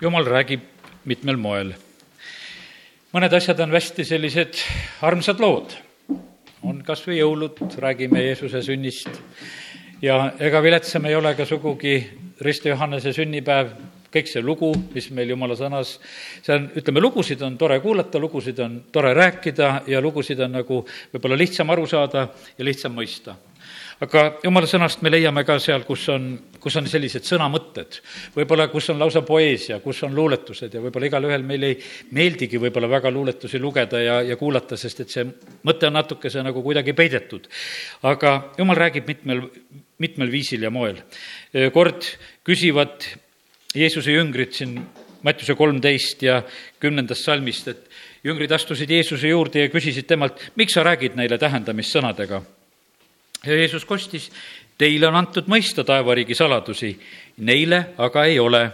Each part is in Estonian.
jumal räägib mitmel moel. mõned asjad on hästi sellised armsad lood. on kas või jõulud, räägime Jeesuse sünnist ja ega viletsam ei ole ka sugugi Risto Johannese sünnipäev, kõik see lugu, mis meil jumala sõnas, see on, ütleme, lugusid on tore kuulata, lugusid on tore rääkida ja lugusid on nagu võib-olla lihtsam aru saada ja lihtsam mõista aga jumala sõnast me leiame ka seal, kus on, kus on sellised sõnamõtted, võib-olla kus on lausa poeesia, kus on luuletused ja võib-olla igalühel meil ei meeldigi võib-olla väga luuletusi lugeda ja, ja kuulata, sest et see mõte on natukese nagu kuidagi peidetud. aga jumal räägib mitmel, mitmel viisil ja moel. kord küsivad Jeesuse jüngrid siin Mattiuse kolmteist ja kümnendast salmist, et jüngrid astusid Jeesuse juurde ja küsisid temalt, miks sa räägid neile tähendamissõnadega ja Jeesus kostis, teile on antud mõista taevariigi saladusi, neile aga ei ole.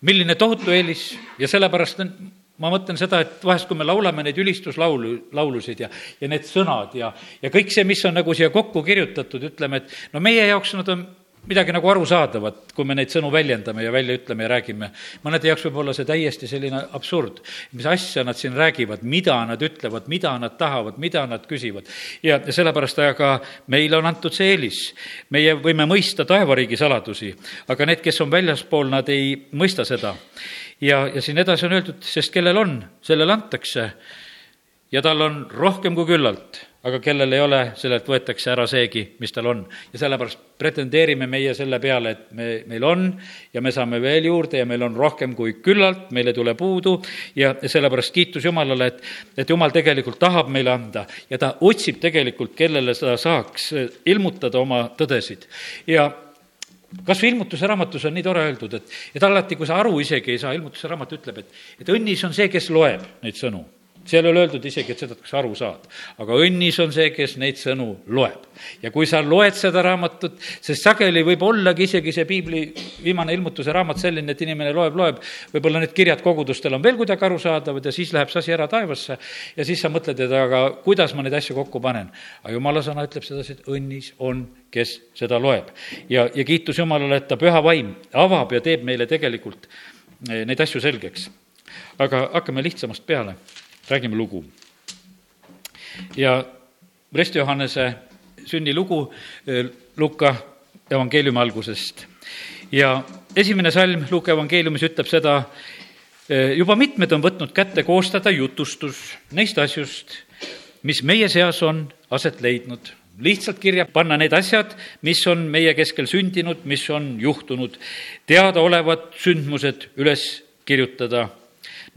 milline tohutu eelis ja sellepärast on, ma mõtlen seda, et vahest, kui me laulame neid ülistuslaulu, laulusid ja, ja need sõnad ja, ja kõik see, mis on nagu siia kokku kirjutatud, ütleme, et no meie jaoks nad on midagi nagu arusaadavat, kui me neid sõnu väljendame ja välja ütleme ja räägime. mõnede jaoks võib olla see täiesti selline absurd, mis asja nad siin räägivad, mida nad ütlevad, mida nad tahavad, mida nad küsivad. ja, sellepärast aga meile on antud see eelis. meie võime mõista taevariigi saladusi, aga need, kes on väljaspool, nad ei mõista seda. ja, ja siin edasi on öeldud, sest kellel on, sellele antakse ja tal on rohkem kui küllalt aga kellel ei ole, sellelt võetakse ära seegi, mis tal on. ja sellepärast pretendeerime meie selle peale, et me, meil on ja me saame veel juurde ja meil on rohkem kui küllalt, meil ei tule puudu ja sellepärast kiitus Jumalale, et, et Jumal tegelikult tahab meile anda ja ta otsib tegelikult, kellele ta saaks ilmutada oma tõdesid. ja kas või ilmutuse raamatus on nii tore öeldud, et, et alati, kui sa aru isegi ei saa, ilmutuse raamat ütleb, et, et õnnis on see, kes loeb neid sõnu seal ei ole öeldud isegi, et et kas aru saad. aga õnnis on see, kes neid sõnu loeb. ja kui sa loed seda raamatut, sest sageli võib ollagi isegi see piibli viimane ilmutuse raamat selline, et inimene loeb, loeb, võib-olla need kirjad kogudustel on veel kuidagi arusaadavad ja siis läheb see asi ära taevasse ja siis sa mõtled, et aga kuidas ma neid asju kokku panen. aga jumala sõna ütleb sedasi, et õnnis on, kes seda loeb. ja, ja kiitus Jumalale, et ta püha vaim avab ja teeb meile tegelikult eh, neid asju selgeks. aga hakkame lihtsamast peale räägime lugu. ja Resti Johannese sünnilugu eh, Luka evangeeliumi algusest. ja esimene salm Luka evangeeliumis ütleb seda, eh, juba mitmed on võtnud kätte koostada jutustus neist asjust, mis meie seas on aset leidnud lihtsalt kirja panna need asjad, mis on meie keskel sündinud, mis on juhtunud, teadaolevad sündmused üles kirjutada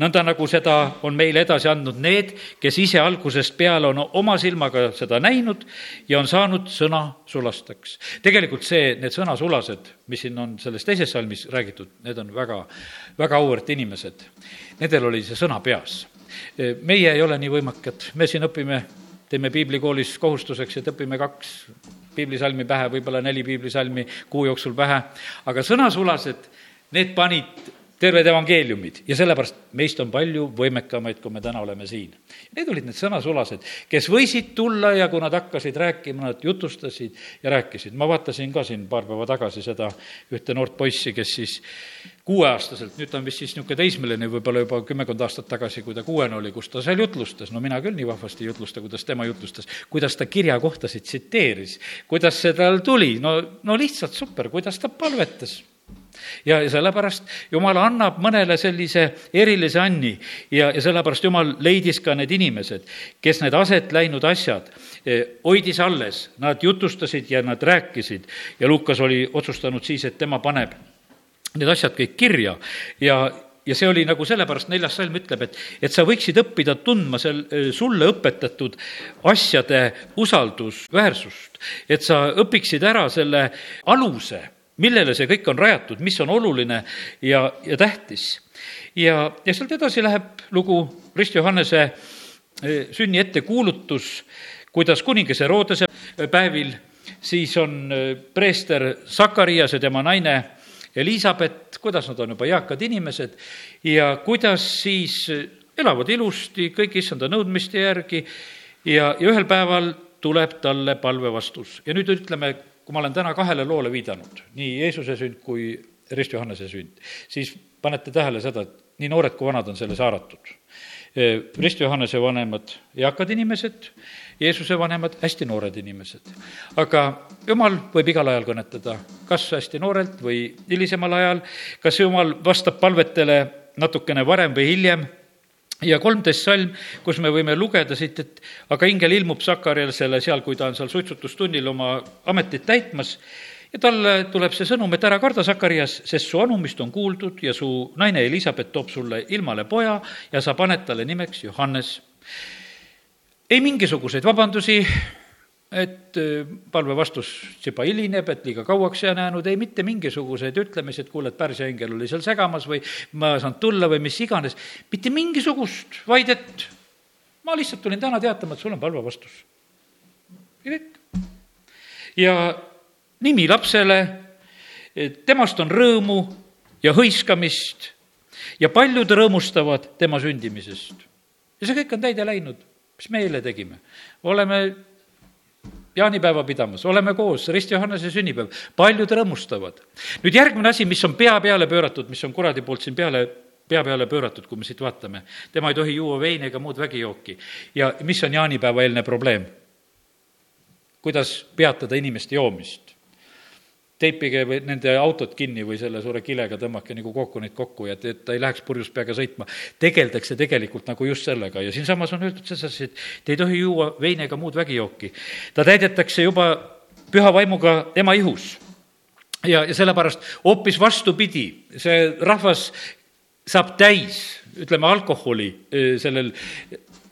nõnda nagu seda on meile edasi andnud need, kes ise algusest peale on oma silmaga seda näinud ja on saanud sõna sulasteks. tegelikult see, need sõnasulased, mis siin on selles teises salmis räägitud, need on väga, väga auväärt inimesed. Nendel oli see sõna peas. meie ei ole nii võimekad, me siin õpime, teeme piiblikoolis kohustuseks, et õpime kaks piiblisalmi pähe, võib-olla neli piiblisalmi kuu jooksul pähe, aga sõnasulased, need panid terved evangeeliumid. Ja sellepärast meist on palju võimekamaid, kui me täna oleme siin. Need olid need sõnasulased, kes võisid tulla ja kui nad hakkasid rääkima, nad jutustasid ja rääkisid. ma vaatasin ka siin paar päeva tagasi seda ühte noort poissi, kes siis kuueaastaselt, nüüd ta on vist siis niisugune teismeline, võib-olla juba kümmekond aastat tagasi, kui ta kuuene oli, kus ta seal jutlustas, no mina küll nii vahvasti ei jutlusta, kuidas tema jutlustas, kuidas ta kirjakohtasid tsiteeris, kuidas see tal tuli, no, no lihtsalt super, kuidas ta palvetas ja, sellepärast Jumal annab mõnele sellise erilise anni ja, ja sellepärast Jumal leidis ka need inimesed, kes need aset läinud asjad eh, hoidis alles, nad jutustasid ja nad rääkisid. Ja Lukas oli otsustanud siis, et tema paneb need asjad kõik kirja. Ja, ja see oli nagu sellepärast, neljas salm ütleb, et, et sa võiksid õppida tundma sel, eh, sulle õpetatud asjade usaldusväärsust. et sa õpiksid ära selle aluse millele see kõik on rajatud, mis on oluline ja, ja tähtis. ja, ja sealt edasi läheb lugu Rist Johannese eh, sünni ettekuulutus, kuidas kuningas Herodese päevil siis on eh, preester Sakarias ja tema naine Elizabeth, kuidas nad on juba eakad inimesed ja kuidas siis elavad ilusti kõik issanda nõudmiste järgi ja, ja ühel päeval tuleb talle palve vastus ja nüüd ütleme kui ma olen täna kahele loole viidanud, nii Jeesuse sünd kui Rist Johannese sünd, siis panete tähele seda, et nii noored kui vanad on selles haaratud. Rist Johannese vanemad, eakad inimesed, Jeesuse vanemad, hästi noored inimesed. aga jumal võib igal ajal kõnetada, kas hästi noorelt või hilisemal ajal, kas jumal vastab palvetele natukene varem või hiljem ja kolmteist salm, kus me võime lugeda siit, et aga ingel ilmub Sakariasele seal, kui ta on seal suitsutustunnil oma ametit täitmas ja talle tuleb see sõnum, et ära karda, Sakarias, sest su anumist on kuuldud ja su naine Elizabeth toob sulle ilmale poja ja sa paned talle nimeks Johannes. ei mingisuguseid vabandusi, et äh, palve vastus juba hilineb, et liiga kauaks jään jäänud, ei mitte mingisuguseid ütlemisi, et kuule, et Pärsia ingel oli seal segamas või ma ei saanud tulla või mis iganes, mitte mingisugust, vaid et ma lihtsalt tulin täna teatama, et sul on palve vastus. ja kõik. ja nimi lapsele, temast on rõõmu ja hõiskamist ja paljud rõõmustavad tema sündimisest. ja see kõik on täide läinud. mis me eile tegime? oleme jaanipäeva pidamas, oleme koos, Rist Johannese sünnipäev, paljud rõõmustavad. nüüd järgmine asi, mis on pea peale pööratud, mis on kuradi poolt siin peale pea peale pööratud, kui me siit vaatame. tema ei tohi juua veini ega muud vägijooki. ja mis on jaanipäeva eelne probleem? kuidas peatada inimeste joomist? Teipige või nende autot kinni või selle suure kilega tõmmake nagu kokku neid kokku ja et, et ta ei läheks purjus peaga sõitma. tegeldakse tegelikult nagu just sellega ja siinsamas on öeldud sedasi, et te ei tohi juua veini ega muud vägijooki. ta täidetakse juba püha vaimuga ema ihus ja, ja sellepärast hoopis vastupidi, see rahvas saab täis, ütleme, alkoholi eh, sellel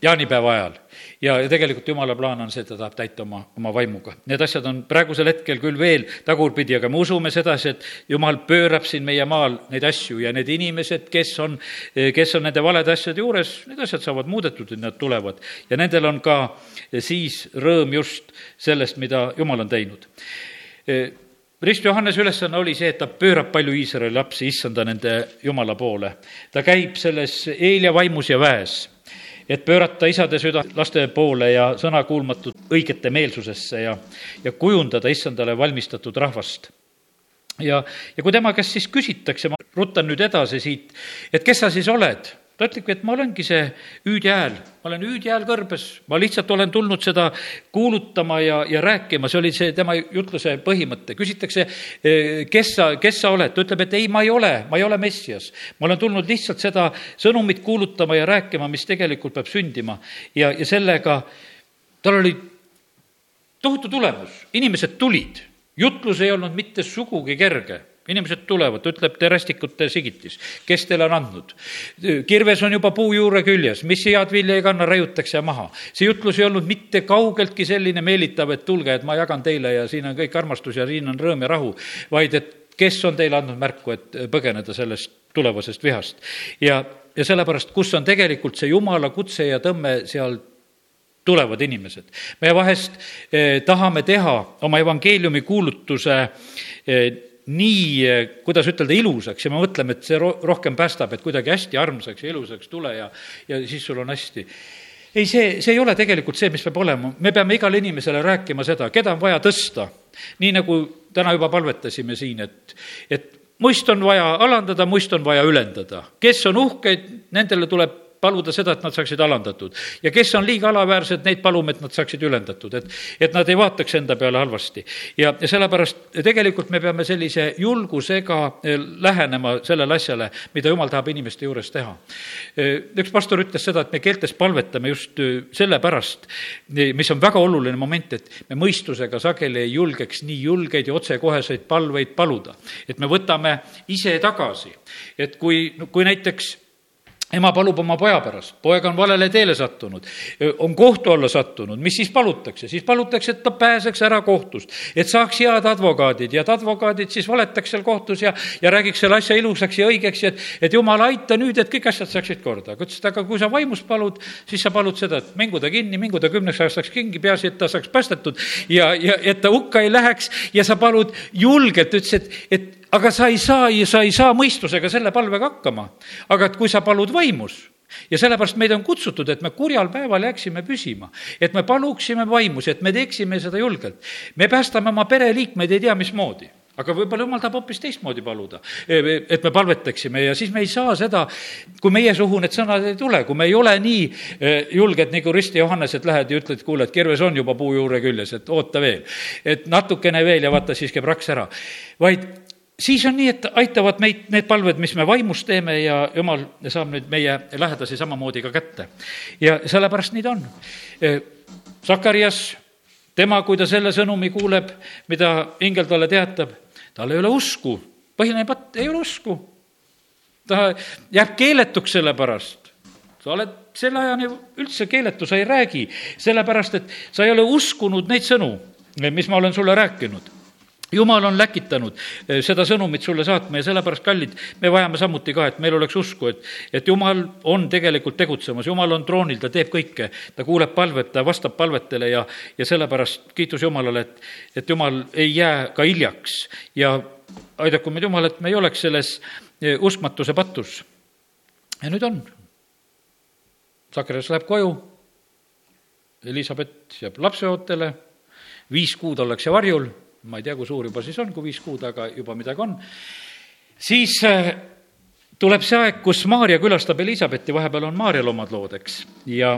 jaanipäeva ajal ja, ja tegelikult jumala plaan on see, et ta tahab täita oma, oma vaimuga. Need asjad on praegusel hetkel küll veel tagurpidi, aga me usume sedasi, et jumal pöörab siin meie maal neid asju ja need inimesed, kes on, kes on nende valede asjade juures, need asjad saavad muudetud, et nad tulevad. ja nendel on ka siis rõõm just sellest, mida jumal on teinud Rist Johannese ülesanne oli see, et ta pöörab palju Iisraeli lapsi issanda nende Jumala poole. ta käib selles Eelia vaimus ja väes et pöörata isade süda laste poole ja sõnakuulmatut õigete meelsusesse ja, ja kujundada issandale valmistatud rahvast. Ja, ja kui tema käest siis küsitakse, ma rutan nüüd edasi siit, et kes sa siis oled, ütlebki, et ma olengi see hüüdjääl, ma olen hüüdjääl kõrbes, ma lihtsalt olen tulnud seda kuulutama ja, ja rääkima, see oli see tema jutluse põhimõte. küsitakse, eh, kes sa, kes sa oled, ta ütleb, et ei, ma ei ole, ma ei ole Messias. ma olen tulnud lihtsalt seda sõnumit kuulutama ja rääkima, mis tegelikult peab sündima. ja, ja sellega tal oli tohutu tulemus, inimesed tulid, jutlus ei olnud mitte sugugi kerge inimesed tulevad, ütleb terästikute sigitis, kes teile on andnud. kirves on juba puu juure küljes, mis head vilja ei kanna, raiutakse maha. see jutlus ei olnud mitte kaugeltki selline meelitav, et tulge, et ma jagan teile ja siin on kõik armastus ja siin on rõõm ja rahu, vaid et kes on teile andnud märku, et põgeneda sellest tulevasest vihast. ja, ja sellepärast, kus on tegelikult see jumala kutse ja tõmme, seal tulevad inimesed. me vahest eh, tahame teha oma evangeeliumi kuulutuse eh, nii, eh, kuidas ütelda, ilusaks ja me mõtleme, et see ro-, rohkem päästab, et kuidagi hästi armsaks ja ilusaks tule ja, ja siis sul on hästi. ei, see, see ei ole tegelikult see, mis peab olema, me peame igale inimesele rääkima seda, keda on vaja tõsta. nii nagu täna juba palvetasime siin, et, et muist on vaja alandada, muist on vaja ülendada. kes on uhkeid, nendele tuleb paluda seda, et nad saaksid alandatud. ja kes on liiga alaväärsed, neid palume, et nad saaksid ülendatud, et, et nad ei vaataks enda peale halvasti. ja, ja sellepärast tegelikult me peame sellise julgusega eh, lähenema sellele asjale, mida jumal tahab inimeste juures teha. Eh, üks pastor ütles seda, et me keeltes palvetame just eh, sellepärast, mis on väga oluline moment, et me mõistusega sageli ei julgeks nii julgeid ja otsekoheseid palveid paluda. et me võtame ise tagasi, et kui, kui näiteks ema palub oma poja pärast, poeg on valele teele sattunud, on kohtu alla sattunud, mis siis palutakse? siis palutakse, et ta pääseks ära kohtust, et saaks head advokaadid. Ja et advokaadid siis valetaks seal kohtus ja, ja räägiks selle asja ilusaks ja õigeks et, et jumal, aita nüüd, et kõik asjad saaksid korda. aga ütles, et aga kui sa vaimus palud, siis sa palud seda, et mingu ta kinni, mingu ta kümneks aastaks kingi, peaasi, et ta saaks päästetud ja, ja et ta hukka ei läheks. Ja sa palud julgelt, ütles, et, et aga sa ei saa, sa ei saa mõistusega selle palvega hakkama. aga et kui sa palud vaimus ja sellepärast meid on kutsutud, et me kurjal päeval jääksime püsima, et me paluksime vaimus, et me teeksime seda julgelt. me päästame oma pereliikmeid ei tea mismoodi aga võib-olla jumal tahab hoopis teistmoodi paluda, et me palvetaksime ja siis me ei saa seda, kui meie suhu need sõnad ei tule, kui me ei ole nii eh, julged nagu Risti Johannes, et lähed ja ütled, kuule, et kirves on juba puu juure küljes, et oota veel. et natukene veel ja vaata, siis käib raks ära. vaid siis on nii, et aitavad meid need palved, mis me vaimus teeme ja jumal saab nüüd meie lähedasi samamoodi ka kätte. ja sellepärast nii ta on. Sakarias, tema, kui ta selle sõnumi kuuleb, mida ingel talle teatab tal ei ole usku, põhiline patt, ei ole usku. ta jääb keeletuks selle pärast. sa oled selle ajani üldse keeletu, sa ei räägi, sellepärast et sa ei ole uskunud neid sõnu, mis ma olen sulle rääkinud jumal on läkitanud eh, seda sõnumit sulle saatma ja sellepärast, kallid, me vajame samuti ka, et meil oleks usku, et, et jumal on tegelikult tegutsemas, jumal on troonil, ta teeb kõike, ta kuuleb palvet, ta vastab palvetele ja, ja sellepärast kiitus Jumalale, et, et Jumal ei jää ka hiljaks. Ja aidaku meid Jumal, et me ei oleks selles eh, uskmatuse patus. ja nüüd on. Sakarias läheb koju, Elizabeth jääb lapseootele, viis kuud ollakse varjul ma ei tea, kui suur juba siis on, kui viis kuud, aga juba midagi on, siis äh, tuleb see aeg, kus Maarja külastab Elizabethi, vahepeal on Maarjal omad lood, eks, ja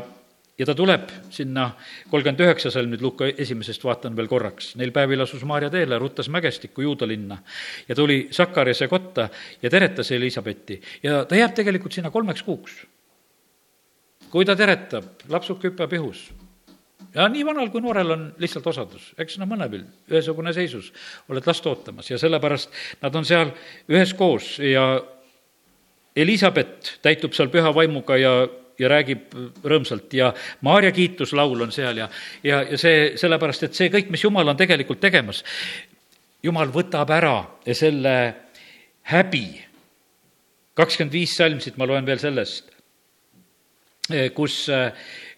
ja ta tuleb sinna, kolmkümmend üheksa salm nüüd Luka esimesest vaatan veel korraks. Neil päevil asus Maarja teele, ruttas mägestikku Juuda linna ja tuli Sakariase kotta ja teretas Elizabethi ja ta jääb tegelikult sinna kolmeks kuuks. kui ta teretab, lapsuke hüppab ihus ja nii vanal kui noorel on lihtsalt osadus, eks no mõlemal ühesugune seisus, oled last ootamas ja sellepärast nad on seal üheskoos ja Elizabeth täitub seal püha vaimuga ja, ja räägib rõõmsalt ja Maarja kiituslaul on seal ja, ja, ja see sellepärast, et see kõik, mis Jumal on tegelikult tegemas, Jumal võtab ära selle häbi. kakskümmend viis salm siit ma loen veel sellest, kus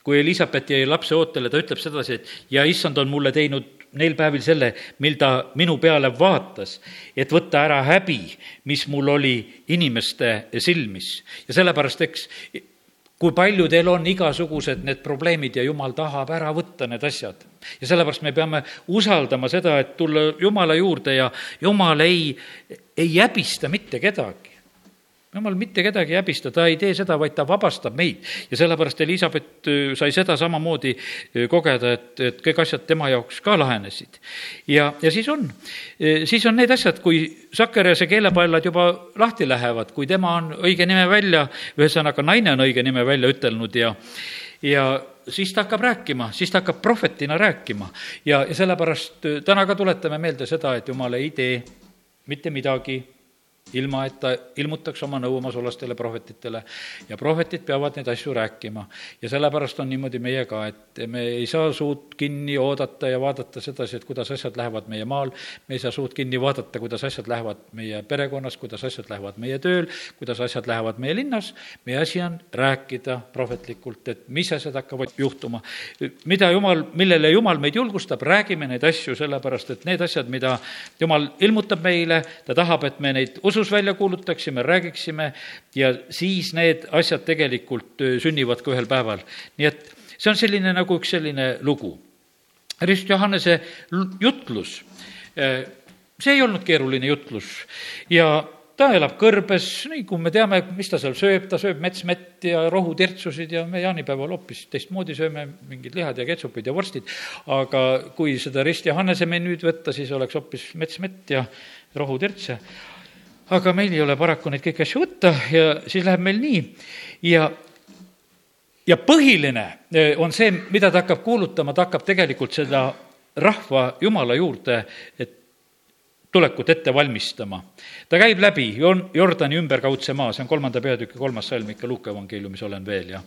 kui Elizabeth jäi lapse ootele, ta ütleb sedasi, et ja issand on mulle teinud neil päevil selle, mil ta minu peale vaatas, et võtta ära häbi, mis mul oli inimeste silmis. ja sellepärast, eks, kui palju teil on igasugused need probleemid ja jumal tahab ära võtta need asjad. ja sellepärast me peame usaldama seda, et tulla Jumala juurde ja Jumal ei, ei häbista mitte kedagi jumal mitte kedagi ei häbista, ta ei tee seda, vaid ta vabastab meid. ja sellepärast Elizabeth äh, sai seda samamoodi äh, kogeda, et, et kõik asjad tema jaoks ka lahenesid. ja, ja siis on, äh, siis on need asjad, kui Sakkeriase keelepaelad juba lahti lähevad, kui tema on õige nime välja, ühesõnaga naine on õige nime välja ütelnud ja, ja siis ta hakkab rääkima, siis ta hakkab prohvetina rääkima ja, ja sellepärast täna ka tuletame meelde seda, et jumal ei tee mitte midagi ilma et ta ilmutaks oma nõu oma sulastele prohvetitele ja prohvetid peavad neid asju rääkima. ja sellepärast on niimoodi meie ka, et me ei saa suud kinni oodata ja vaadata sedasi, et kuidas asjad lähevad meie maal, me ei saa suud kinni vaadata, kuidas asjad lähevad meie perekonnas, kuidas asjad lähevad meie tööl, kuidas asjad lähevad meie linnas, meie asi on rääkida prohvetlikult, et mis asjad hakkavad juhtuma. mida jumal, millele jumal meid julgustab, räägime neid asju, sellepärast et need asjad, mida jumal ilmutab meile, ta tahab, et me neid usus välja kuulutaksime, räägiksime ja siis need asjad tegelikult sünnivad ka ühel päeval. nii et see on selline nagu üks selline lugu. Rist Johannese jutlus, see ei olnud keeruline jutlus ja ta elab kõrbes, nii kui me teame, mis ta seal sööb, ta sööb metsmett ja rohutirtsusid ja me jaanipäeval hoopis teistmoodi sööme, mingid lihad ja ketsupid ja vorstid, aga kui seda Rist Johannese menüüd võtta, siis oleks hoopis metsmett ja rohutirtse aga meil ei ole paraku neid kõiki asju võtta ja siis läheb meil nii ja ja põhiline eh, on see, mida ta hakkab kuulutama, ta hakkab tegelikult seda rahva Jumala juurde, et tulekut ette valmistama. ta käib läbi Jordani ümberkaudse maa, see on kolmanda peatüki kolmas salm ikka Luuka evangeeliumis olen veel ja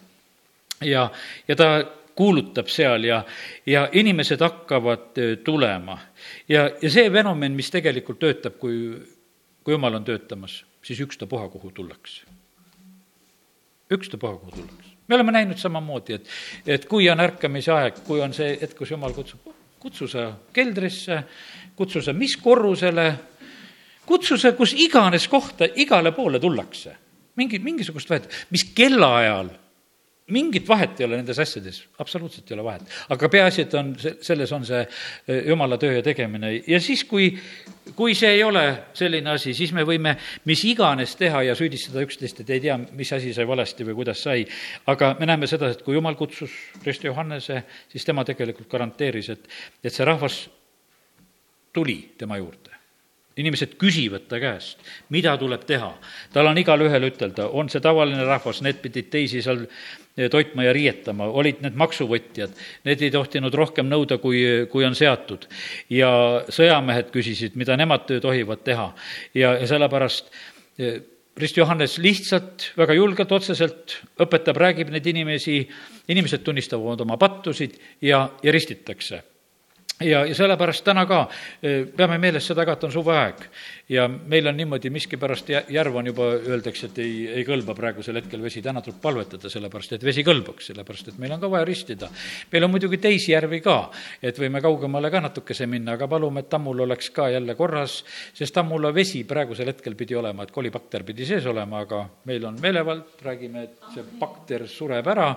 ja, ja ta kuulutab seal ja, ja inimesed hakkavad eh, tulema. ja, ja see fenomen, mis tegelikult töötab, kui kui jumal on töötamas, siis ükstapuha, kuhu tullakse. ükstapuha, kuhu tullakse. me oleme näinud samamoodi, et, et kui on ärkamise aeg, kui on see hetk, kus jumal kutsub, kutsu sa keldrisse, kutsu sa mis korrusele, kutsu sa kus iganes kohta, igale poole tullakse. mingi, mingisugust vahet, mis kellaajal mingit vahet ei ole nendes asjades, absoluutselt ei ole vahet. aga peaasi, et on, selles on see eh, jumala töö ja tegemine ja siis, kui, kui see ei ole selline asi, siis me võime mis iganes teha ja süüdistada üksteist, et ei tea, mis asi sai valesti või kuidas sai. aga me näeme seda, et kui jumal kutsus Risto Johannese, siis tema tegelikult garanteeris, et, et see rahvas tuli tema juurde inimesed küsivad ta käest, mida tuleb teha. tal on igalühel ütelda, on see tavaline rahvas, need pidid teisi seal eh, toitma ja riietama, olid need maksuvõtjad, need ei tohtinud rohkem nõuda, kui, kui on seatud. ja sõjamehed küsisid, mida nemad tohivad teha ja, ja sellepärast eh, Rist Johannes lihtsalt väga julgelt, otseselt õpetab, räägib neid inimesi, inimesed tunnistavad oma pattusid ja, ja ristitakse ja, ja sellepärast täna ka e, peame meeles seda ka, et on suveaeg ja meil on niimoodi, miskipärast järv on juba, öeldakse, et ei, ei kõlba praegusel hetkel vesi, täna tuleb palvetada, sellepärast et vesi kõlbaks, sellepärast et meil on ka vaja ristida. meil on muidugi teisi järvi ka, et võime kaugemale ka natukese minna, aga palume, et tammul oleks ka jälle korras, sest tammula vesi praegusel hetkel pidi olema, et kolibakter pidi sees olema, aga meil on meelevald, räägime, et see bakter sureb ära,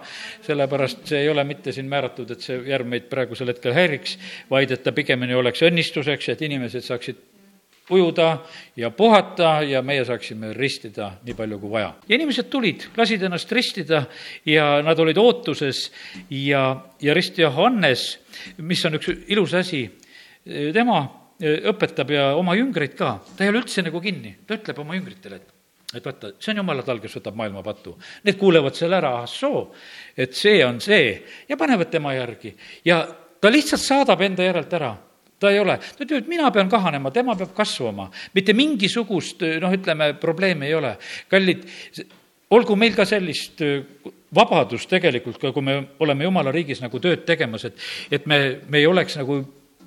sellepärast see ei ole mitte siin määratud, et see järv meid praegusel hetkel häiriks, vaid et ta pigemini oleks õnnistuseks, et inimesed saaksid ujuda ja puhata ja meie saaksime ristida nii palju kui vaja. ja inimesed tulid, lasid ennast ristida ja nad olid ootuses ja, ja rist Johannes, mis on üks ilus asi, tema õpetab ja oma jüngreid ka, ta ei ole üldse nagu kinni, ta ütleb oma jüngritele, et et vaata, see on jumala tal, kes võtab maailma patu. Need kuulevad selle ära, ahsoo, et see on see ja panevad tema järgi ja ta lihtsalt saadab enda järelt ära ta ei ole, ta ütleb, et mina pean kahanema, tema peab kasvama. mitte mingisugust, noh, ütleme, probleemi ei ole. kallid, olgu meil ka sellist äh, vabadust tegelikult ka, kui me oleme jumala riigis nagu tööd tegemas, et, et me, me ei oleks nagu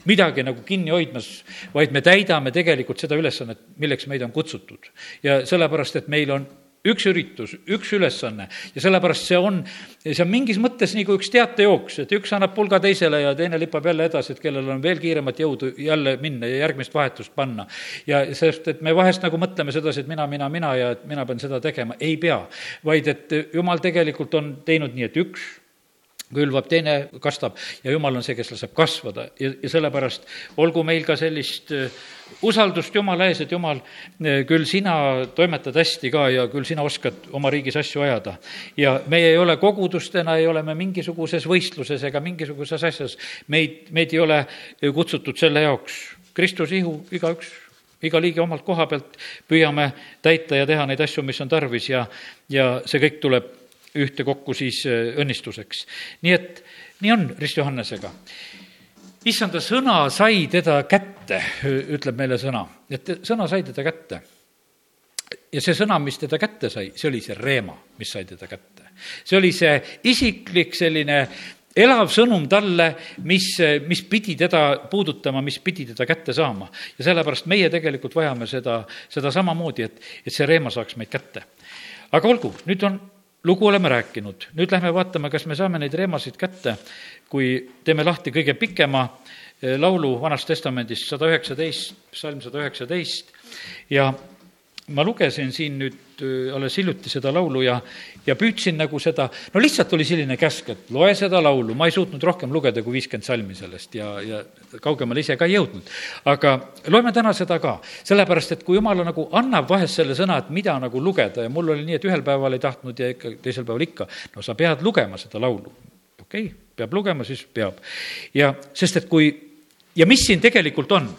midagi nagu kinni hoidmas, vaid me täidame tegelikult seda ülesannet, milleks meid on kutsutud. ja sellepärast, et meil on üks üritus, üks ülesanne ja sellepärast see on, see on mingis mõttes nagu üks teatejooks, et üks annab pulga teisele ja teine lipab jälle edasi, et kellel on veel kiiremat jõudu jälle minna ja järgmist vahetust panna. ja sest, et me vahest nagu mõtleme sedasi, et mina, mina, mina ja et mina pean seda tegema, ei pea. vaid et jumal tegelikult on teinud nii, et üks külvab, teine kastab ja jumal on see, kes laseb kasvada ja, ja sellepärast olgu meil ka sellist äh, usaldust Jumala ees, et Jumal, äh, küll sina toimetad hästi ka ja küll sina oskad oma riigis asju ajada. ja meie ei ole kogudustena, ei ole me mingisuguses võistluses ega mingisuguses asjas, meid, meid ei ole kutsutud selle jaoks. Kristus ihu, igaüks iga liige omalt koha pealt püüame täita ja teha neid asju, mis on tarvis ja, ja see kõik tuleb ühtekokku siis äh, õnnistuseks. nii et nii on Rist Johannesega. issanda sõna sai teda kätte, ütleb meile sõna, et sõna sai teda kätte. ja see sõna, mis teda kätte sai, see oli see reema, mis sai teda kätte. see oli see isiklik selline elav sõnum talle, mis, mis pidi teda puudutama, mis pidi teda kätte saama. ja sellepärast meie tegelikult vajame seda, seda samamoodi, et, et see reema saaks meid kätte. aga olgu, nüüd on lugu oleme rääkinud, nüüd lähme vaatame, kas me saame neid reemasid kätte, kui teeme lahti kõige pikema eh, laulu Vanast Testamendist, sada üheksateist, psalm sada üheksateist. Ja ma lugesin siin nüüd äh, alles hiljuti seda laulu ja, ja püüdsin nagu seda, no lihtsalt oli selline käsk, et loe seda laulu, ma ei suutnud rohkem lugeda kui viiskümmend salmi sellest ja, ja kaugemale ise ka ei jõudnud. aga loeme täna seda ka, sellepärast et kui jumal nagu annab vahest selle sõna, et mida nagu lugeda ja mul oli nii, et ühel päeval ei tahtnud ja ikka teisel päeval ikka, no sa pead lugema seda laulu. okei okay,, peab lugema, siis peab. ja sest, et kui ja mis siin tegelikult on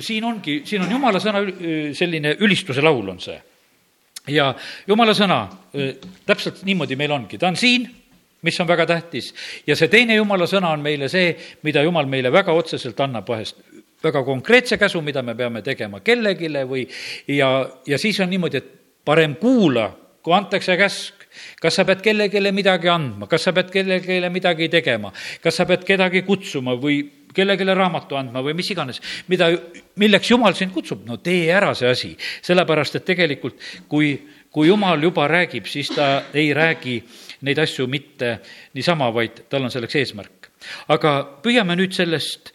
siin ongi, siin on jumala sõna, selline ülistuse laul on see. ja jumala sõna, täpselt niimoodi meil ongi, ta on siin, mis on väga tähtis, ja see teine jumala sõna on meile see, mida jumal meile väga otseselt annab vahest, väga konkreetse käsu, mida me peame tegema kellelegi või ja, ja siis on niimoodi, et parem kuula, kui antakse käsk, kas sa pead kellelegi midagi andma, kas sa pead kellelegi midagi tegema, kas sa pead kedagi kutsuma või kellelegi raamatu andma või mis iganes, mida, milleks Jumal sind kutsub, no tee ära see asi. sellepärast, et tegelikult kui, kui Jumal juba räägib, siis ta ei räägi neid asju mitte niisama, vaid tal on selleks eesmärk. aga püüame nüüd sellest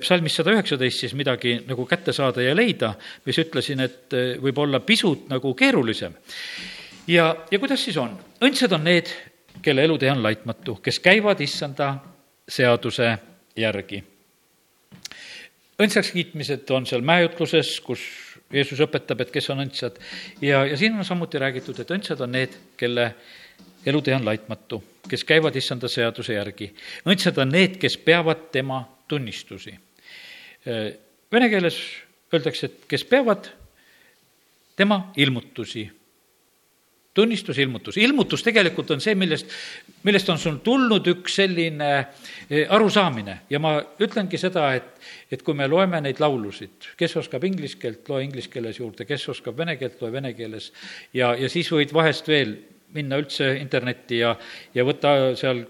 psalmis sada üheksateist siis midagi nagu kätte saada ja leida, mis ütlesin, et võib olla pisut nagu keerulisem. ja, ja kuidas siis on? õndsad on need, kelle elutee on laitmatu, kes käivad issanda seaduse järgi. õndsaks kiitmised on seal mäejutluses, kus Jeesus õpetab, et kes on õndsad ja, ja siin on samuti räägitud, et õndsad on need, kelle elutee on laitmatu, kes käivad issanda seaduse järgi. õndsad on need, kes peavad tema tunnistusi. Vene keeles öeldakse, et kes peavad tema ilmutusi tunnistus, ilmutus. ilmutus tegelikult on see, millest, millest on sul tulnud üks selline eh, arusaamine ja ma ütlengi seda, et, et kui me loeme neid laulusid, kes oskab inglise keelt, loe inglise keeles juurde, kes oskab vene keelt, loe vene keeles ja, ja siis võid vahest veel minna üldse internetti ja, ja võtta seal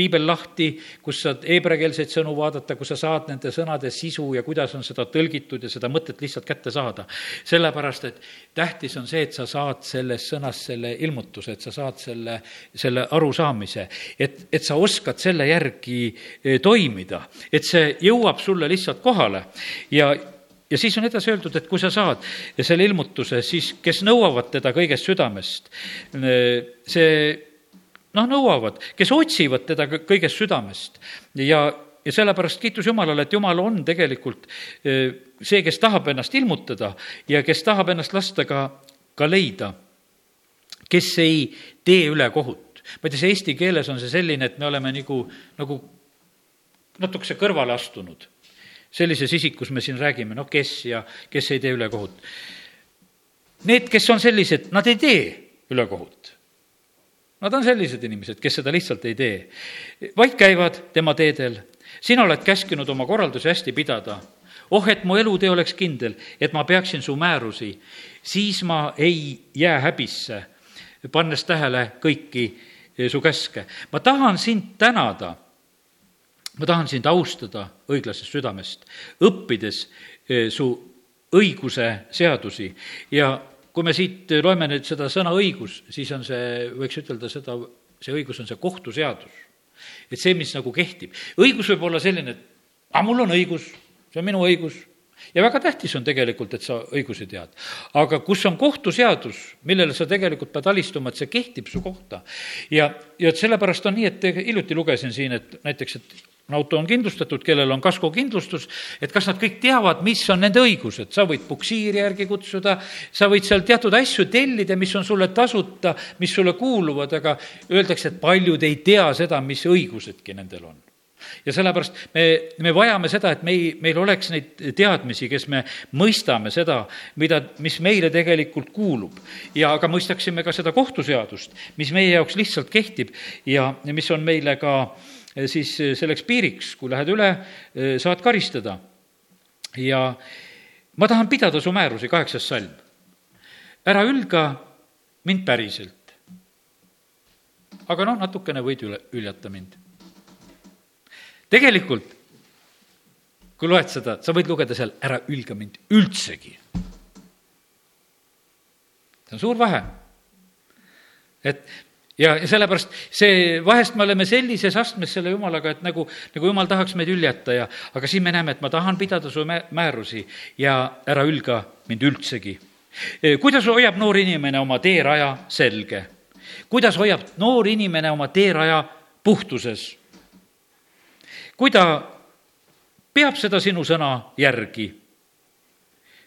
piibel lahti, kus saad heebreakeelseid sõnu vaadata, kus sa saad nende sõnade sisu ja kuidas on seda tõlgitud ja seda mõtet lihtsalt kätte saada. sellepärast, et tähtis on see, et sa saad selles sõnas selle ilmutuse, et sa saad selle, selle arusaamise, et, et sa oskad selle järgi eh, toimida, et see jõuab sulle lihtsalt kohale. Ja ja siis on edasi öeldud, et kui sa saad selle ilmutuse, siis kes nõuavad teda kõigest südamest, eh, see noh, nõuavad, kes otsivad teda kõigest südamest ja, ja sellepärast kiitus Jumalale, et Jumal on tegelikult eh, see, kes tahab ennast ilmutada ja kes tahab ennast lasta ka, ka leida, kes ei tee ülekohut. ma ei tea, see eesti keeles on see selline, et me oleme nagu, nagu natukese kõrvale astunud. sellises isikus me siin räägime, noh, kes ja kes ei tee ülekohut. Need, kes on sellised, nad ei tee ülekohut Nad on sellised inimesed, kes seda lihtsalt ei tee, vaid käivad tema teedel. sina oled käskinud oma korraldusi hästi pidada. oh, et mu elutee oleks kindel, et ma peaksin su määrusi, siis ma ei jää häbisse, pannes tähele kõiki su käske. ma tahan sind tänada, ma tahan sind austada õiglasest südamest, õppides eh, su õiguse seadusi ja kui me siit loeme nüüd seda sõna õigus, siis on see, võiks ütelda seda, see õigus on see kohtuseadus. et see, mis nagu kehtib. õigus võib olla selline, et aga mul on õigus, see on minu õigus, ja väga tähtis on tegelikult, et sa õigusi tead. aga kus on kohtuseadus, millele sa tegelikult pead alistuma, et see kehtib su kohta. ja, ja et sellepärast on nii, et hiljuti lugesin siin, et näiteks, et auto on kindlustatud, kellel on kaskokindlustus, et kas nad kõik teavad, mis on nende õigused, sa võid puksiiri järgi kutsuda, sa võid seal teatud asju tellida, mis on sulle tasuta, mis sulle kuuluvad, aga öeldakse, et paljud ei tea seda, mis õigusedki nendel on ja sellepärast me, me vajame seda, et mei, meil oleks neid teadmisi, kes me mõistame seda, mida, mis meile tegelikult kuulub. ja aga mõistaksime ka seda kohtuseadust, mis meie jaoks lihtsalt kehtib ja, ja mis on meile ka Eh, siis eh, selleks piiriks, kui lähed üle, eh, saad karistada. ja ma tahan pidada su määrusi, kaheksas salm. ära ülga mind päriselt. aga noh, natukene võid üle, üljata mind. Tegelikult, kui loed seda, sa võid lugeda seal ära ülga mind üldsegi. see on suur vahe. et ja, ja sellepärast see, vahest me oleme sellises astmes selle jumalaga, et nagu, nagu jumal tahaks meid üljata ja, aga siin me näeme, et ma tahan pidada su määrusi ja ära ülga mind üldsegi. E, kuidas hoiab noor inimene oma teeraja selge? kuidas hoiab noor inimene oma teeraja puhtuses? Kui ta peab seda sinu sõna järgi,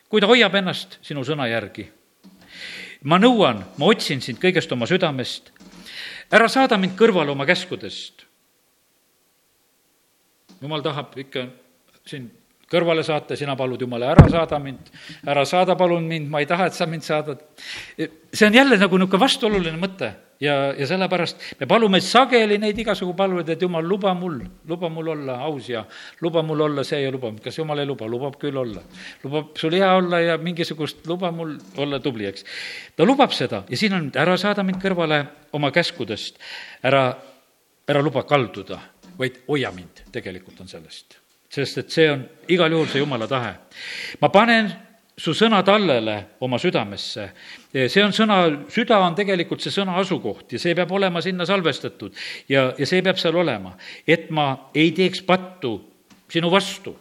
kui ta hoiab ennast sinu sõna järgi ma nõuan, ma otsin sind kõigest oma südamest, ära saada mind kõrvale oma käskudest. jumal tahab ikka sind kõrvale saata, sina palud Jumala, ära saada mind, ära saada palun mind, ma ei taha, et sa mind saadad. see on jälle nagu niisugune vastuoluline mõte ja, ja sellepärast me palume sageli neid igasugu palveid, et Jumal, luba mul, luba mul olla aus ja luba mul olla see ja luba, kas Jumal ei luba, lubab küll olla. lubab sul hea olla ja mingisugust, luba mul olla tubli, eks. ta lubab seda ja siin on, ära saada mind kõrvale oma käskudest, ära, ära luba kalduda, vaid hoia mind, tegelikult on sellest sest et see on igal juhul see jumala tahe. ma panen su sõna tallele oma südamesse. see on sõna, süda on tegelikult see sõna asukoht ja see peab olema sinna salvestatud ja, ja see peab seal olema, et ma ei teeks pattu sinu vastu.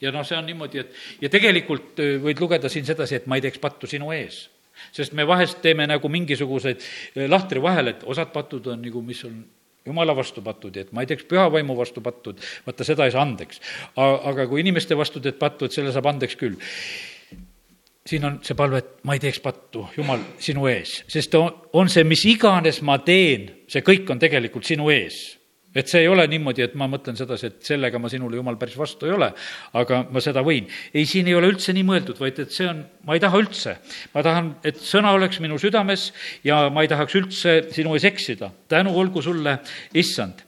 ja noh, see on niimoodi, et ja tegelikult äh, võid lugeda siin sedasi, et ma ei teeks pattu sinu ees sest me vahest teeme nagu mingisuguseid eh, lahtri vahel, et osad patud on nagu, mis on jumala vastu patud ja et ma ei teeks püha vaimu vastu pattud, vaata seda ei saa andeks. aga kui inimeste vastu teed pattu, et selle saab andeks küll. siin on see palve, et ma ei teeks pattu, Jumal, sinu ees, sest on, on see, mis iganes ma teen, see kõik on tegelikult sinu ees et see ei ole niimoodi, et ma mõtlen sedasi, et sellega ma sinule, jumal, päris vastu ei ole, aga ma seda võin. ei, siin ei ole üldse nii mõeldud, vaid et see on, ma ei taha üldse. ma tahan, et sõna oleks minu südames ja ma ei tahaks üldse sinu ees eksida. tänu olgu sulle, issand.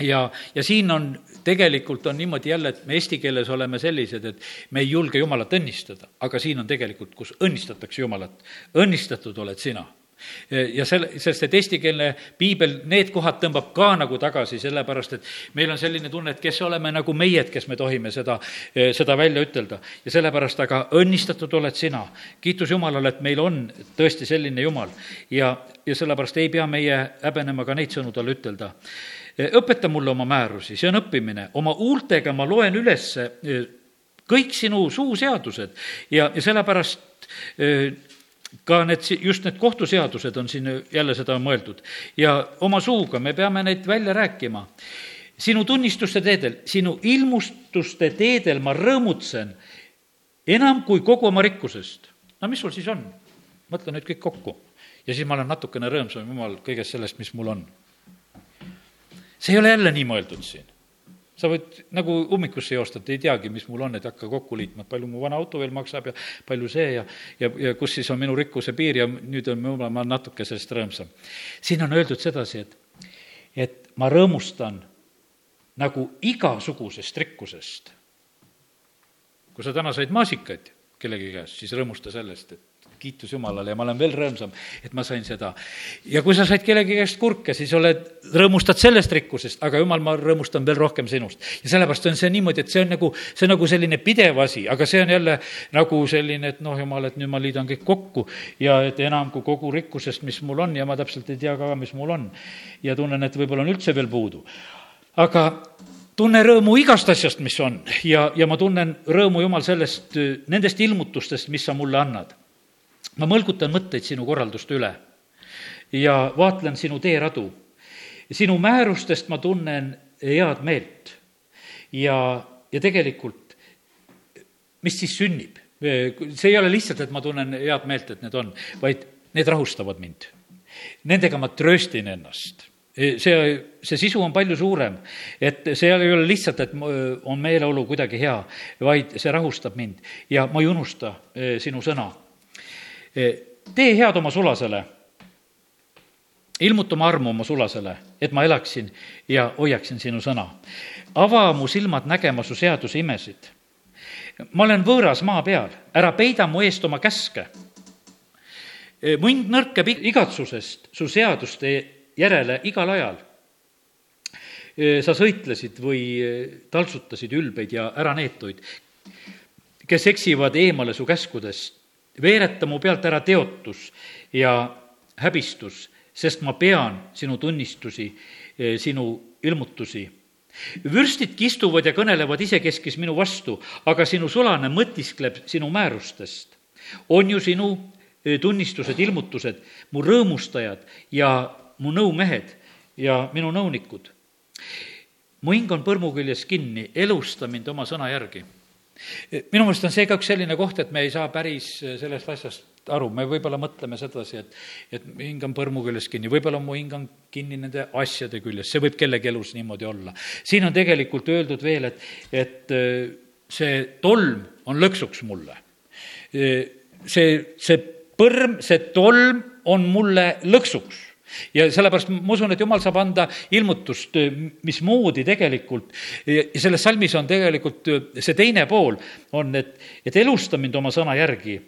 ja, ja siin on, tegelikult on niimoodi jälle, et me eesti keeles oleme sellised, et me ei julge Jumalat õnnistada, aga siin on tegelikult, kus õnnistatakse Jumalat. õnnistatud oled sina ja selle, sest et eestikeelne piibel need kohad tõmbab ka nagu tagasi, sellepärast et meil on selline tunne, et kes oleme nagu meie, kes me tohime seda, seda välja ütelda. ja sellepärast aga õnnistatud oled sina. kiitus Jumalale, et meil on tõesti selline Jumal ja, ja sellepärast ei pea meie häbenema ka neid sõnu talle ütelda. õpeta mulle oma määrusi, see on õppimine, oma huultega ma loen üles kõik sinu suuseadused ja, ja sellepärast ka need, just need kohtuseadused on siin jälle seda mõeldud. ja oma suuga me peame neid välja rääkima. sinu tunnistuste teedel, sinu ilmustuste teedel ma rõõmutsen enam kui kogu oma rikkusest. no mis sul siis on? mõtle nüüd kõik kokku. ja siis ma olen natukene rõõmsam, jumal, kõigest sellest, mis mul on. see ei ole jälle nii mõeldud siin sa võid nagu ummikusse joosta, et ei teagi, mis mul on, et hakka kokku liitma, et palju mu vana auto veel maksab ja palju see ja, ja, ja kus siis on minu rikkuse piir ja nüüd on mu, ma natuke sellest rõõmsam. siin on öeldud sedasi, et, et ma rõõmustan nagu igasugusest rikkusest. kui sa täna said maasikaid kellegi käest, siis rõõmusta sellest, et kiitus Jumalale ja ma olen veel rõõmsam, et ma sain seda. ja kui sa said kellegi käest kurke, siis oled, rõõmustad sellest rikkusest, aga Jumal, ma rõõmustan veel rohkem sinust. ja sellepärast on see niimoodi, et see on nagu, see on nagu selline pidev asi, aga see on jälle nagu selline, et noh, Jumal, et nüüd ma liidan kõik kokku ja et enam kui kogu rikkusest, mis mul on ja ma täpselt ei tea ka, mis mul on. ja tunnen, et võib-olla on üldse veel puudu. aga tunne rõõmu igast asjast, mis on ja, ja ma tunnen rõõmu, Jumal, sellest, nendest ilmutustest, mis sa mulle annad ma mõlgutan mõtteid sinu korralduste üle ja vaatlen sinu teeradu. sinu määrustest ma tunnen head meelt ja, ja tegelikult, mis siis sünnib? see ei ole lihtsalt, et ma tunnen head meelt, et need on, vaid need rahustavad mind. Nendega ma trööstin ennast see, see sisu on palju suurem, et see ei ole lihtsalt, et on meeleolu kuidagi hea, vaid see rahustab mind ja ma ei unusta eh, sinu sõna tee head oma sulasele, ilmuta oma armu oma sulasele, et ma elaksin ja hoiaksin sinu sõna. ava mu silmad nägema su seaduse imesid. ma olen võõras maa peal, ära peida mu eest oma käske. mind nõrkeb igatsusest su seaduste järele igal ajal. sa sõitlesid või taltsutasid ülbeid ja äraneetuid, kes eksivad eemale su käskudest veereta mu pealt ära teotus ja häbistus, sest ma pean sinu tunnistusi, eh, sinu ilmutusi. vürstid kistuvad ja kõnelevad isekeskis minu vastu, aga sinu sulane mõtiskleb sinu määrustest. on ju sinu eh, tunnistused, ilmutused, mu rõõmustajad ja mu nõumehed ja minu nõunikud. mu hing on põrmu küljes kinni, elusta mind oma sõna järgi minu meelest on see ka üks selline koht, et me ei saa päris sellest asjast aru, me võib-olla mõtleme sedasi, et, et hing on põrmu küljes kinni, võib-olla mu hing on kinni nende asjade küljes, see võib kellegi elus niimoodi olla. siin on tegelikult öeldud veel, et, et äh, see tolm on lõksuks mulle. Äh, see, see põrm, see tolm on mulle lõksuks ja sellepärast ma usun, et jumal saab anda ilmutust, mismoodi tegelikult, ja selles salmis on tegelikult see teine pool, on, et, et elusta mind oma sõna järgi.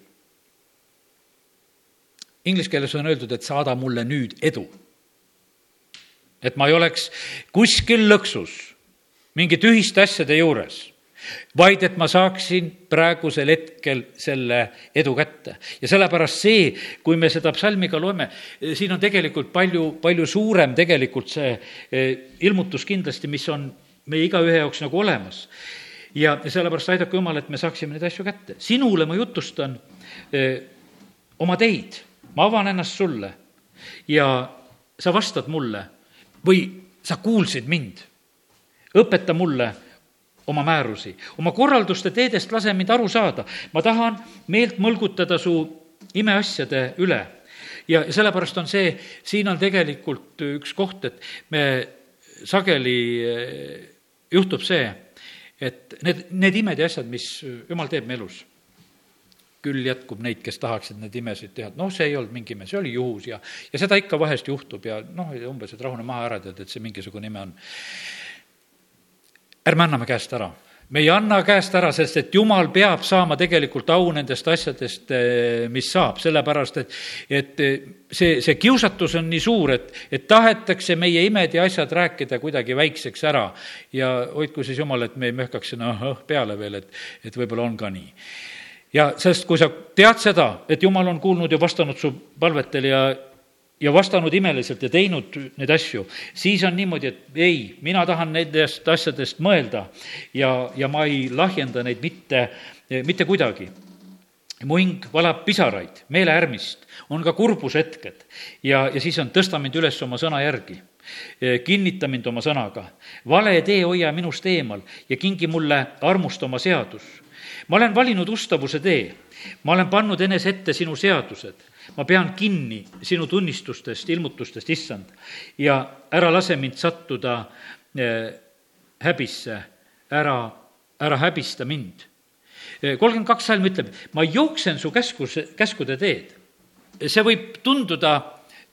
Inglise keeles on öeldud, et saada mulle nüüd edu. et ma ei oleks kuskil lõksus mingite ühiste asjade juures vaid et ma saaksin praegusel hetkel selle edu kätte. ja sellepärast see, kui me seda psalmi ka loeme, siin on tegelikult palju, palju suurem tegelikult see eh, ilmutus kindlasti, mis on meie igaühe jaoks nagu olemas. ja sellepärast aidaku Jumal, et me saaksime neid asju kätte. sinule ma jutustan eh, oma teid, ma avan ennast sulle ja sa vastad mulle või sa kuulsid mind. õpeta mulle oma määrusi, oma korralduste teedest lase mind aru saada. ma tahan meelt mõlgutada su imeasjade üle. ja sellepärast on see, siin on tegelikult üks koht, et me sageli eh, juhtub see, et need, need imed ja asjad, mis jumal teeb me elus küll jätkub neid, kes tahaksid neid imesid teha, et noh, see ei olnud mingi ime, see oli juhus ja, ja seda ikka vahest juhtub ja noh, umbes, et rahune maha ära, tead, et see mingisugune ime on. Ärme anname käest ära. Me ei anna käest ära, sest et jumal peab saama tegelikult au nendest asjadest, eh, mis saab, sellepärast et, et eh, see, see kiusatus on nii suur, et, et tahetakse meie imed ja asjad rääkida kuidagi väikseks ära. ja hoidku siis jumal, et me ei möhkaks sinna õh peale veel, et, et võib-olla on ka nii. Ja sest kui sa tead seda, et jumal on kuulnud ja vastanud su palvetel ja, ja vastanud imeliselt ja teinud neid asju, siis on niimoodi, et ei, mina tahan nendest asjadest mõelda ja, ja ma ei lahjenda neid mitte, mitte kuidagi. mu hing valab pisaraid, meeleärmist, on ka kurbushetked ja, ja siis on tõsta mind üles oma sõna järgi kinnita mind oma sõnaga. vale tee hoia minust eemal ja kingi mulle armust oma seadus ma olen valinud ustavuse tee, ma olen pannud enese ette sinu seadused, ma pean kinni sinu tunnistustest, ilmutustest, issand, ja ära lase mind sattuda eh, häbisse, ära, ära häbista mind. Eh, kolmkümmend kaks salm ütleb, ma jooksen su käskus, käskude teed. see võib tunduda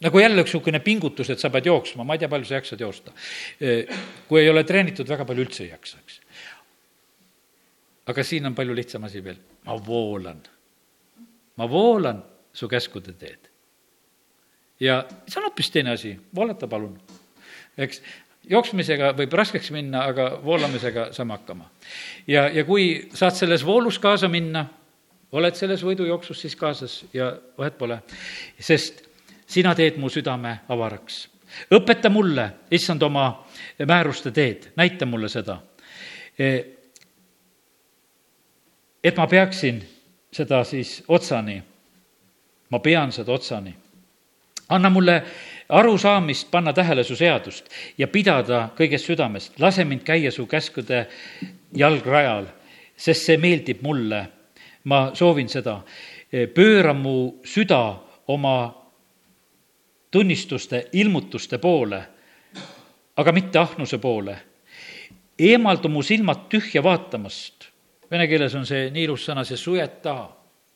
nagu jälle üks niisugune pingutus, et sa pead jooksma, ma ei tea, palju sa jaksad joosta. Eh, kui ei ole treenitud, väga palju üldse ei jaksa, eks aga siin on palju lihtsam asi veel, ma voolan. ma voolan su käskude teed. ja see on hoopis teine asi, voolata palun. eks jooksmisega võib raskeks minna, aga voolamisega saame hakkama. ja, ja kui saad selles voolus kaasa minna, oled selles võidujooksus siis kaasas ja vahet pole, sest sina teed mu südame avaraks. õpeta mulle, issand, oma määruste teed, näita mulle seda et ma peaksin seda siis otsani, ma pean seda otsani. anna mulle arusaamist panna tähele su seadust ja pidada kõigest südamest, lase mind käia su käskude jalgrajal, sest see meeldib mulle. ma soovin seda. pööra mu süda oma tunnistuste, ilmutuste poole, aga mitte ahnuse poole. eemaldu mu silmad tühja vaatamast Vene keeles on see nii ilus sõna, see sujeta,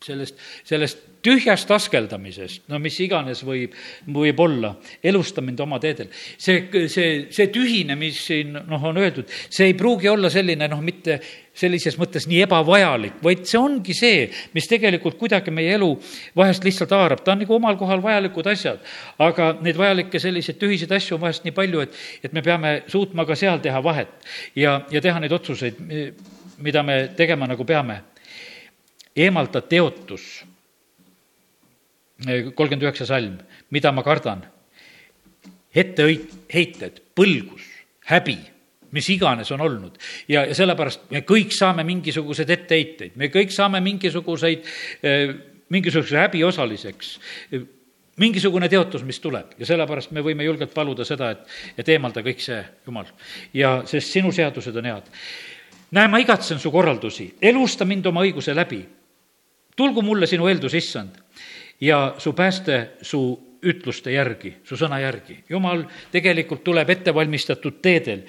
sellest, sellest tühjast askeldamisest, no mis iganes võib, võib olla, elusta mind oma teedel. see, see, see tühine, mis siin noh, on öeldud, see ei pruugi olla selline noh, mitte sellises mõttes nii ebavajalik, vaid see ongi see, mis tegelikult kuidagi meie elu vahest lihtsalt haarab, ta on nagu omal kohal vajalikud asjad. aga neid vajalikke selliseid tühiseid asju on vahest nii palju, et, et me peame suutma ka seal teha vahet ja, ja teha neid otsuseid mida me tegema nagu peame. Eemalda teotus, kolmkümmend üheksa salm, mida ma kardan, etteheited, põlgus, häbi mis iganes on olnud. ja, ja sellepärast me kõik saame mingisuguseid etteheiteid, me kõik saame mingisuguseid, mingisuguse häbi osaliseks, mingisugune teotus, mis tuleb. Ja sellepärast me võime julgelt paluda seda, et, et eemalda kõik see, Jumal. ja sest sinu seadused on head. Näe, ma igatsen su korraldusi, elusta mind oma õiguse läbi. Tulgu mulle sinu eeldus, issand, ja su pääste su ütluste järgi, su sõna järgi. jumal tegelikult tuleb ettevalmistatud teedel.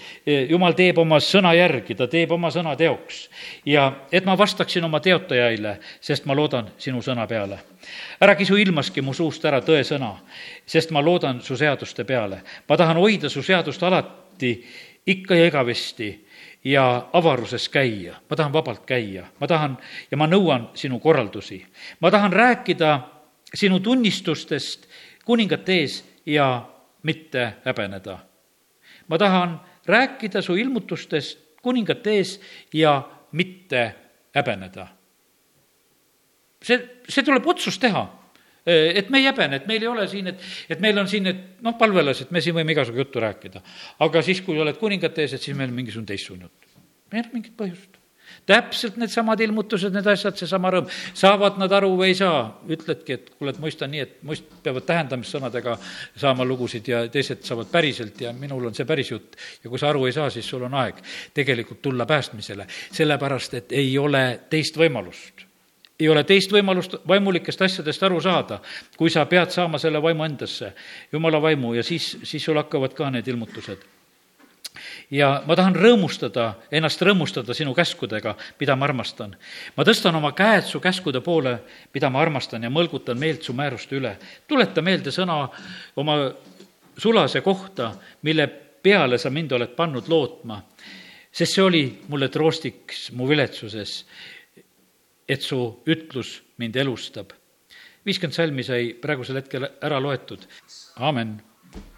jumal teeb oma sõna järgi, ta teeb oma sõna teoks. ja et ma vastaksin oma teotajaile, sest ma loodan sinu sõna peale. ära kisu ilmaski mu suust ära tõesõna, sest ma loodan su seaduste peale. ma tahan hoida su seadust alati, ikka ja igavesti ja avaruses käia, ma tahan vabalt käia, ma tahan ja ma nõuan sinu korraldusi. ma tahan rääkida sinu tunnistustest kuningate ees ja mitte häbeneda. ma tahan rääkida su ilmutustest kuningate ees ja mitte häbeneda. see, see tuleb otsus teha et me ei häbene, et meil ei ole siin, et, et meil on siin, et noh, palvelased, me siin võime igasugu juttu rääkida. aga siis, kui oled kuningate ees, et siis meil on mingisugune teistsugune jutt. Ei ole mingit põhjust. täpselt needsamad ilmutused, need asjad, seesama rõõm, saavad nad aru või ei saa, ütledki, et kuule, et mõista nii, et mõist-, peavad tähendamissõnadega saama lugusid ja teised saavad päriselt ja minul on see päris jutt. ja kui sa aru ei saa, siis sul on aeg tegelikult tulla päästmisele, sellepärast et ei ole teist võimalust. Ei ole teist võimalust vaimulikest asjadest aru saada, kui sa pead saama selle vaimu endasse, jumala vaimu, ja siis, siis sul hakkavad ka need ilmutused ja ma tahan rõõmustada, ennast rõõmustada sinu käskudega, mida ma armastan. ma tõstan oma käed su käskude poole, mida ma armastan ja mõlgutan meelt su määruste üle. tuleta meelde sõna oma sulase kohta, mille peale sa mind oled pannud lootma, sest see oli mulle troostiks mu viletsuses, et su ütlus mind elustab. viiskümmend salmi sai praegusel hetkel ära loetud, aamen